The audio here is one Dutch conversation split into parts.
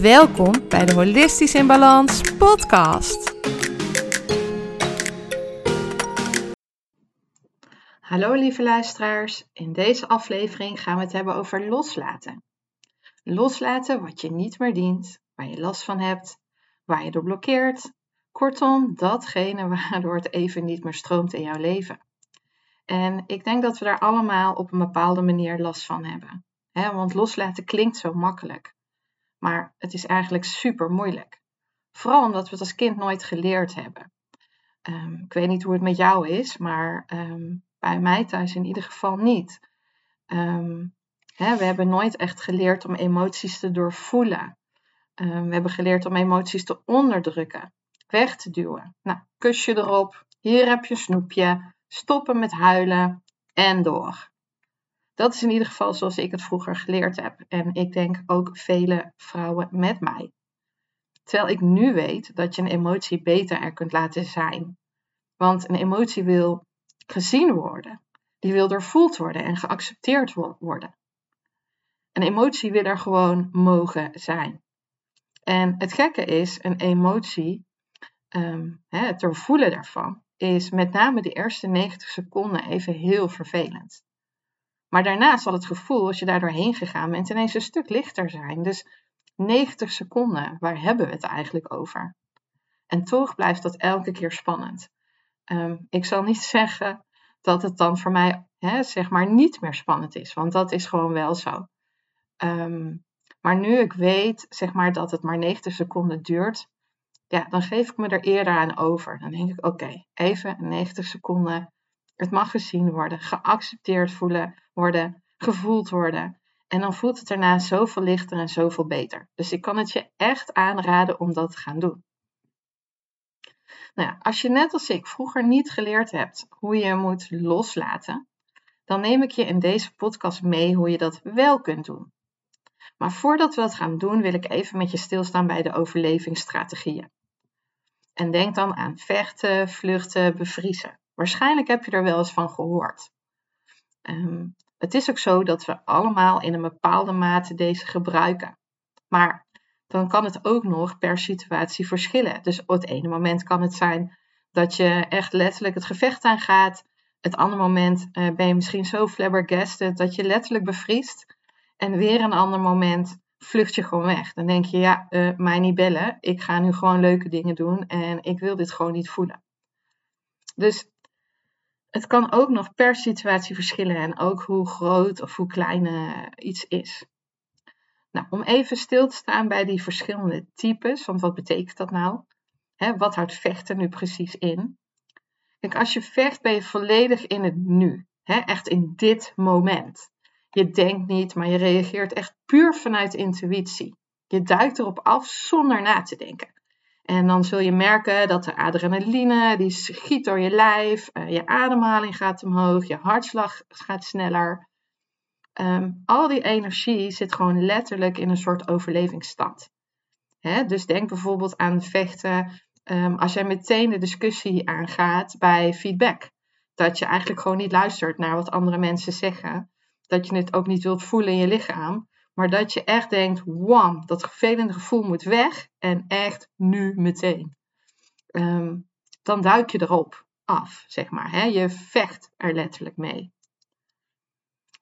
Welkom bij de Holistisch in Balans podcast. Hallo lieve luisteraars, in deze aflevering gaan we het hebben over loslaten. Loslaten wat je niet meer dient, waar je last van hebt, waar je door blokkeert. Kortom, datgene waardoor het even niet meer stroomt in jouw leven. En ik denk dat we daar allemaal op een bepaalde manier last van hebben. want loslaten klinkt zo makkelijk. Maar het is eigenlijk super moeilijk. Vooral omdat we het als kind nooit geleerd hebben. Ehm, ik weet niet hoe het met jou is, maar ehm, bij mij thuis in ieder geval niet. Ehm, hè, we hebben nooit echt geleerd om emoties te doorvoelen. we hebben geleerd om emoties te onderdrukken, weg te duwen. Nou, kusje erop, hier heb je een snoepje, stoppen met huilen en door. Dat is in ieder geval zoals ik het vroeger geleerd heb. En ik denk ook vele vrouwen met mij. Terwijl ik nu weet dat je een emotie beter er kunt laten zijn. Want een emotie wil gezien worden. Die wil doorvoeld worden en geaccepteerd worden. Een emotie wil er gewoon mogen zijn. En het gekke is, een emotie, um, het doorvoelen daarvan, is met name de eerste 90 seconden even heel vervelend. Maar daarna zal het gevoel, als je daar doorheen gegaan bent, ineens een stuk lichter zijn. Dus 90 seconden, waar hebben we het eigenlijk over? En toch blijft dat elke keer spannend. Ehm, ik zal niet zeggen dat het dan voor mij hè, zeg maar niet meer spannend is, want dat is gewoon wel zo. Ehm, maar nu ik weet zeg maar, dat het maar 90 seconden duurt, ja, dan geef ik me er eerder aan over. Dan denk ik, oké, even 90 seconden het mag gezien worden, geaccepteerd voelen worden, gevoeld worden. En dan voelt het daarna zoveel lichter en zoveel beter. Dus ik kan het je echt aanraden om dat te gaan doen. Nou ja, als je net als ik vroeger niet geleerd hebt hoe je moet loslaten, dan neem ik je in deze podcast mee hoe je dat wel kunt doen. Maar voordat we dat gaan doen, wil ik even met je stilstaan bij de overlevingsstrategieën. En denk dan aan vechten, vluchten, bevriezen. Waarschijnlijk heb je er wel eens van gehoord. Ehm, het is ook zo dat we allemaal in een bepaalde mate deze gebruiken. Maar dan kan het ook nog per situatie verschillen. Dus op het ene moment kan het zijn dat je echt letterlijk het gevecht aangaat. Het andere moment uh, ben je misschien zo flabbergasted dat je letterlijk bevriest. En weer een ander moment vlucht je gewoon weg. Dan denk je, ja, uh, mij niet bellen. Ik ga nu gewoon leuke dingen doen en ik wil dit gewoon niet voelen. Dus het kan ook nog per situatie verschillen en ook hoe groot of hoe klein uh, iets is. Nou, om even stil te staan bij die verschillende types, want wat betekent dat nou? Wat houdt vechten nu precies in? Kijk, als je vecht ben je volledig in het nu, echt in dit moment. Je denkt niet, maar je reageert echt puur vanuit intuïtie. Je duikt erop af zonder na te denken. En dan zul je merken dat de adrenaline, die schiet door je lijf, uh, je ademhaling gaat omhoog, je hartslag gaat sneller. Um, al die energie zit gewoon letterlijk in een soort overlevingsstand. Hè? Dus denk bijvoorbeeld aan vechten um, als jij meteen de discussie aangaat bij feedback. Dat je eigenlijk gewoon niet luistert naar wat andere mensen zeggen. Dat je het ook niet wilt voelen in je lichaam. Maar dat je echt denkt, wam, dat vervelende gevoel moet weg en echt nu meteen. Ehm, dan duik je erop af, zeg maar. Hè? Je vecht er letterlijk mee.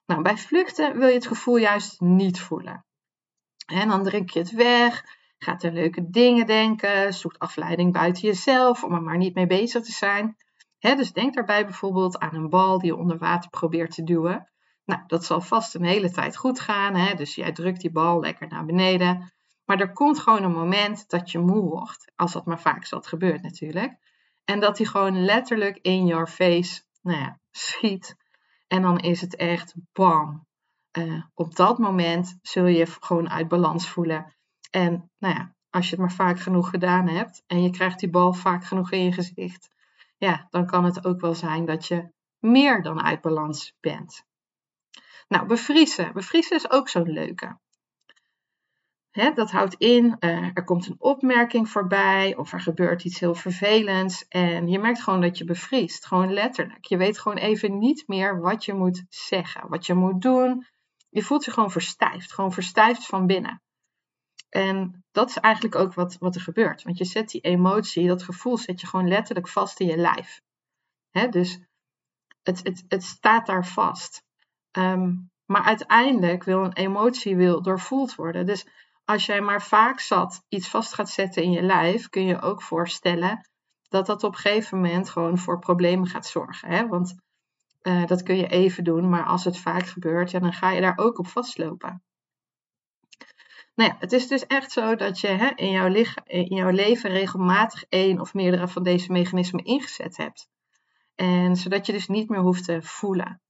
Nou, bij vluchten wil je het gevoel juist niet voelen. En dan drink je het weg, gaat er leuke dingen denken, zoekt afleiding buiten jezelf om er maar niet mee bezig te zijn. dus denk daarbij bijvoorbeeld aan een bal die je onder water probeert te duwen. Nou, dat zal vast een hele tijd goed gaan. Hè? Dus jij drukt die bal lekker naar beneden. Maar er komt gewoon een moment dat je moe wordt. Als dat maar vaak zat gebeurt natuurlijk. En dat die gewoon letterlijk in your face nou ja, schiet. En dan is het echt bam. Uh, op dat moment zul je je gewoon uit balans voelen. En nou ja, als je het maar vaak genoeg gedaan hebt en je krijgt die bal vaak genoeg in je gezicht, ja, dan kan het ook wel zijn dat je meer dan uit balans bent. Nou, bevriezen. Bevriezen is ook zo'n leuke. Dat houdt in, uh, er komt een opmerking voorbij of er gebeurt iets heel vervelends en je merkt gewoon dat je bevriest, gewoon letterlijk. Je weet gewoon even niet meer wat je moet zeggen, wat je moet doen. Je voelt je gewoon verstijfd, gewoon verstijfd van binnen. En dat is eigenlijk ook wat, wat er gebeurt, want je zet die emotie, dat gevoel zet je gewoon letterlijk vast in je lijf. Dus het, het, het staat daar vast. Um, maar uiteindelijk wil een emotie wil doorvoeld worden. Dus als jij maar vaak zat iets vast gaat zetten in je lijf, kun je ook voorstellen dat dat op een gegeven moment gewoon voor problemen gaat zorgen. Hè? Want uh, dat kun je even doen, maar als het vaak gebeurt, ja, dan ga je daar ook op vastlopen. Nou ja, het is dus echt zo dat je hè, in, jouw in jouw leven regelmatig één of meerdere van deze mechanismen ingezet hebt. En zodat je dus niet meer hoeft te voelen.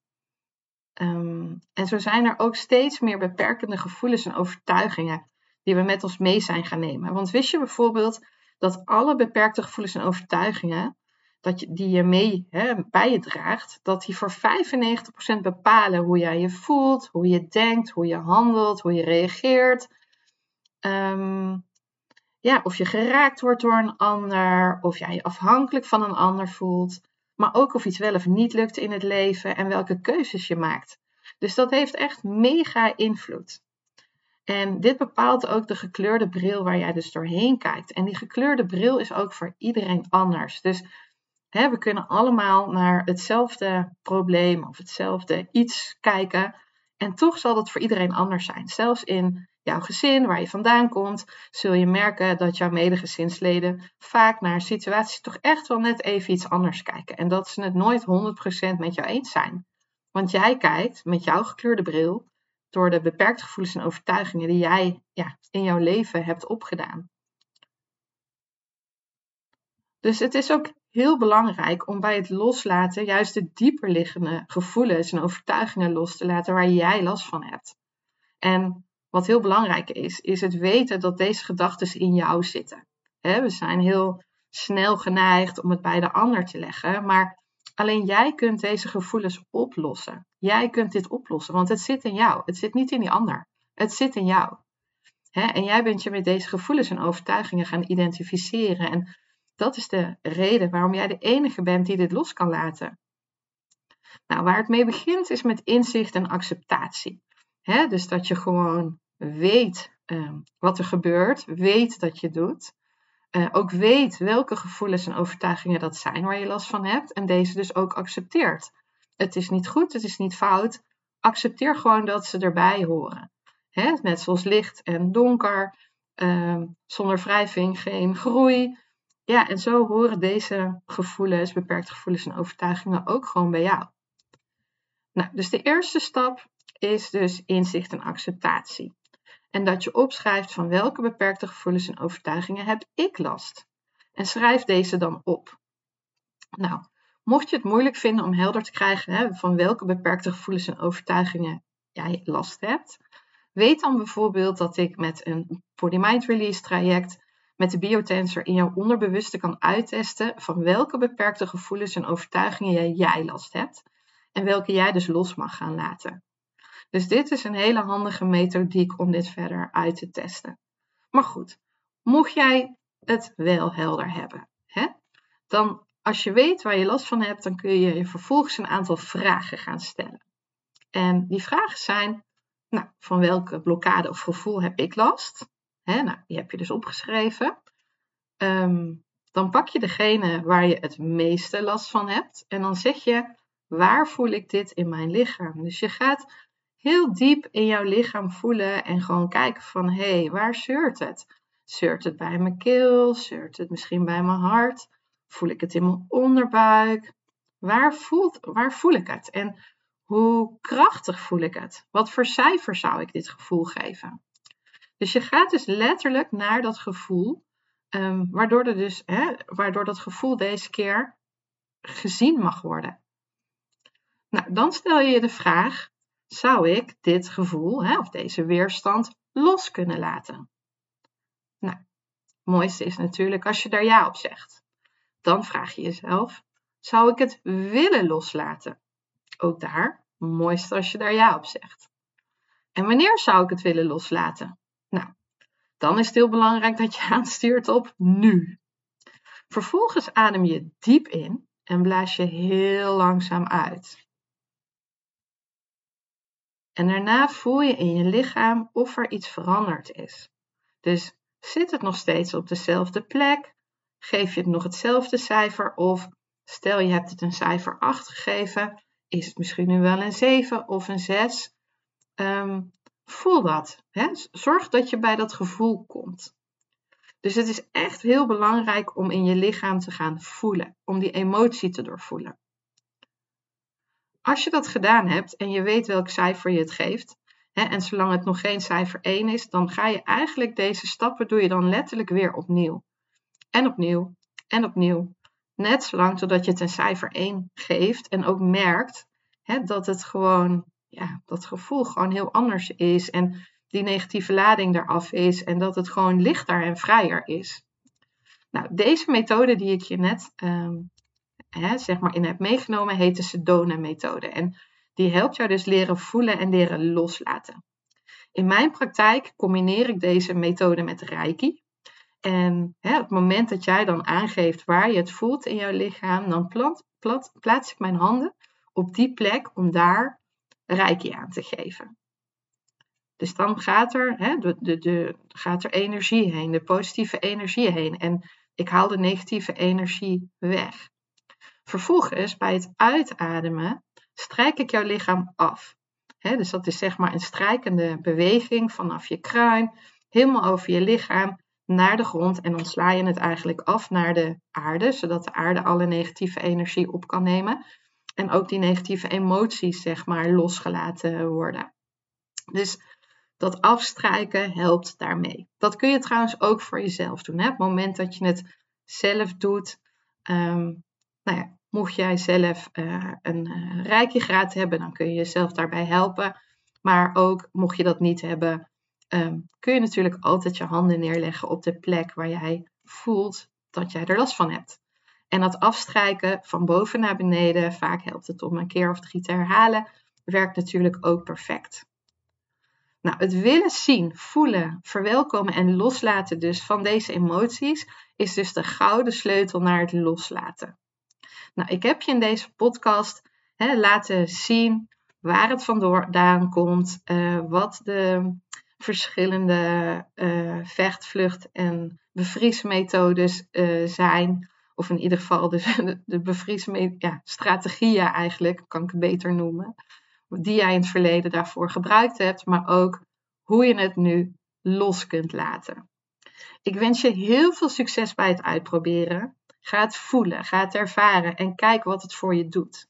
Um, en zo zijn er ook steeds meer beperkende gevoelens en overtuigingen die we met ons mee zijn gaan nemen. Want wist je bijvoorbeeld dat alle beperkte gevoelens en overtuigingen dat je, die je mee hè, bij je draagt, dat die voor 95% bepalen hoe jij je voelt, hoe je denkt, hoe je handelt, hoe je reageert. Um, ja, of je geraakt wordt door een ander, of jij je afhankelijk van een ander voelt, maar ook of iets wel of niet lukt in het leven en welke keuzes je maakt. Dus dat heeft echt mega invloed. En dit bepaalt ook de gekleurde bril waar jij dus doorheen kijkt. En die gekleurde bril is ook voor iedereen anders. Dus hè, we kunnen allemaal naar hetzelfde probleem of hetzelfde iets kijken. En toch zal dat voor iedereen anders zijn. Zelfs in jouw gezin, waar je vandaan komt, zul je merken dat jouw medegezinsleden vaak naar situaties toch echt wel net even iets anders kijken. En dat ze het nooit 100% met jou eens zijn. Want jij kijkt met jouw gekleurde bril door de beperkte gevoelens en overtuigingen die jij ja, in jouw leven hebt opgedaan. Dus het is ook heel belangrijk om bij het loslaten juist de dieper liggende gevoelens en overtuigingen los te laten waar jij last van hebt. En wat heel belangrijk is, is het weten dat deze gedachten in jou zitten. we zijn heel snel geneigd om het bij de ander te leggen, maar Alleen jij kunt deze gevoelens oplossen. Jij kunt dit oplossen, want het zit in jou. Het zit niet in die ander. Het zit in jou. en jij bent je met deze gevoelens en overtuigingen gaan identificeren. En dat is de reden waarom jij de enige bent die dit los kan laten. Nou, waar het mee begint is met inzicht en acceptatie. dus dat je gewoon weet ehm, wat er gebeurt, weet dat je doet. Uh, ook weet welke gevoelens en overtuigingen dat zijn waar je last van hebt en deze dus ook accepteert. Het is niet goed, het is niet fout. Accepteer gewoon dat ze erbij horen. Hè? Net zoals licht en donker, uh, zonder wrijving geen groei. Ja, en zo horen deze gevoelens, beperkte gevoelens en overtuigingen ook gewoon bij jou. Nou, dus de eerste stap is dus inzicht en acceptatie. En dat je opschrijft van welke beperkte gevoelens en overtuigingen heb ik last. En schrijf deze dan op. Nou, mocht je het moeilijk vinden om helder te krijgen hè, van welke beperkte gevoelens en overtuigingen jij last hebt, weet dan bijvoorbeeld dat ik met een Body Mind Release traject met de biotensor in jouw onderbewuste kan uittesten van welke beperkte gevoelens en overtuigingen jij last hebt en welke jij dus los mag gaan laten. Dus dit is een hele handige methodiek om dit verder uit te testen. Maar goed, mocht jij het wel helder hebben, hè, dan als je weet waar je last van hebt, dan kun je je vervolgens een aantal vragen gaan stellen. En die vragen zijn, nou, van welke blokkade of gevoel heb ik last? Hè, nou, die heb je dus opgeschreven. Ehm, dan pak je degene waar je het meeste last van hebt en dan zeg je, waar voel ik dit in mijn lichaam? Dus je gaat heel diep in jouw lichaam voelen en gewoon kijken van hé, hey, waar zeurt het? Zeurt het bij mijn keel? Zeurt het misschien bij mijn hart? Voel ik het in mijn onderbuik? Waar, voelt, waar voel ik het? En hoe krachtig voel ik het? Wat voor cijfer zou ik dit gevoel geven? Dus je gaat dus letterlijk naar dat gevoel, um, waardoor, er dus, hè, waardoor dat gevoel deze keer gezien mag worden. Nou, dan stel je je de vraag: zou ik dit gevoel hè, of deze weerstand los kunnen laten? Nou, Het mooiste is natuurlijk als je daar ja op zegt. Dan vraag je jezelf: zou ik het willen loslaten? Ook daar, mooiste als je daar ja op zegt. En wanneer zou ik het willen loslaten? Nou, dan is het heel belangrijk dat je aanstuurt op nu. Vervolgens adem je diep in en blaas je heel langzaam uit. En daarna voel je in je lichaam of er iets veranderd is. Dus zit het nog steeds op dezelfde plek? Geef je het nog hetzelfde cijfer? Of stel je hebt het een cijfer 8 gegeven, is het misschien nu wel een 7 of een 6? Ehm, voel dat. Hè? Zorg dat je bij dat gevoel komt. Dus het is echt heel belangrijk om in je lichaam te gaan voelen, om die emotie te doorvoelen. Als je dat gedaan hebt en je weet welk cijfer je het geeft, hè, en zolang het nog geen cijfer 1 is, dan ga je eigenlijk deze stappen doe je dan letterlijk weer opnieuw. En opnieuw en opnieuw. Net zolang totdat je het een cijfer 1 geeft en ook merkt hè, dat het gewoon, ja, dat gevoel gewoon heel anders is en die negatieve lading eraf is en dat het gewoon lichter en vrijer is. Nou, deze methode die ik je net um, hè, zeg maar in heb meegenomen, heet de Sedona-methode. En die helpt jou dus leren voelen en leren loslaten. In mijn praktijk combineer ik deze methode met Reiki. En hè, op het moment dat jij dan aangeeft waar je het voelt in jouw lichaam, dan plaats ik mijn handen op die plek om daar Reiki aan te geven. Dus dan gaat er, hè, de, de, de, gaat er energie heen, de positieve energie heen. En ik haal de negatieve energie weg. Vervolgens, bij het uitademen, strijk ik jouw lichaam af. dus dat is zeg maar een strijkende beweging vanaf je kruin, helemaal over je lichaam naar de grond en dan sla je het eigenlijk af naar de aarde, zodat de aarde alle negatieve energie op kan nemen en ook die negatieve emoties zeg maar losgelaten worden. Dus dat afstrijken helpt daarmee. Dat kun je trouwens ook voor jezelf doen. Hè? Op het moment dat je het zelf doet, um, nou ja, mocht jij zelf uh, een uh, rijkjegraad hebben, dan kun je jezelf daarbij helpen. Maar ook mocht je dat niet hebben, um, kun je natuurlijk altijd je handen neerleggen op de plek waar jij voelt dat jij er last van hebt. En dat afstrijken van boven naar beneden, vaak helpt het om een keer of drie te herhalen, werkt natuurlijk ook perfect. Nou, het willen zien, voelen, verwelkomen en loslaten dus van deze emoties is dus de gouden sleutel naar het loslaten. Nou, ik heb je in deze podcast hè, laten zien waar het vandaan komt, uh, wat de verschillende uh, vecht, vlucht en bevriesmethodes uh, zijn. Of in ieder geval de, de bevriesstrategieën ja, eigenlijk, kan ik het beter noemen die jij in het verleden daarvoor gebruikt hebt, maar ook hoe je het nu los kunt laten. Ik wens je heel veel succes bij het uitproberen. Ga het voelen, ga het ervaren en kijk wat het voor je doet.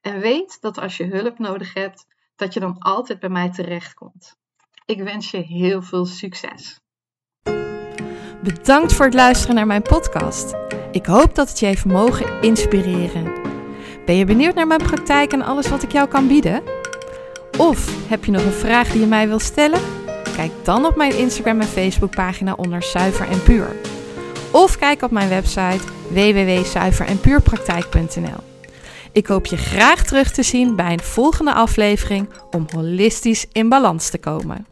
En weet dat als je hulp nodig hebt, dat je dan altijd bij mij terechtkomt. Ik wens je heel veel succes. Bedankt voor het luisteren naar mijn podcast. Ik hoop dat het je heeft mogen inspireren. Ben je benieuwd naar mijn praktijk en alles wat ik jou kan bieden? Of heb je nog een vraag die je mij wilt stellen? Kijk dan op mijn Instagram en Facebook pagina onder Zuiver en Puur. Of kijk op mijn website www.zuiverenpuurpraktijk.nl. Ik hoop je graag terug te zien bij een volgende aflevering om holistisch in balans te komen.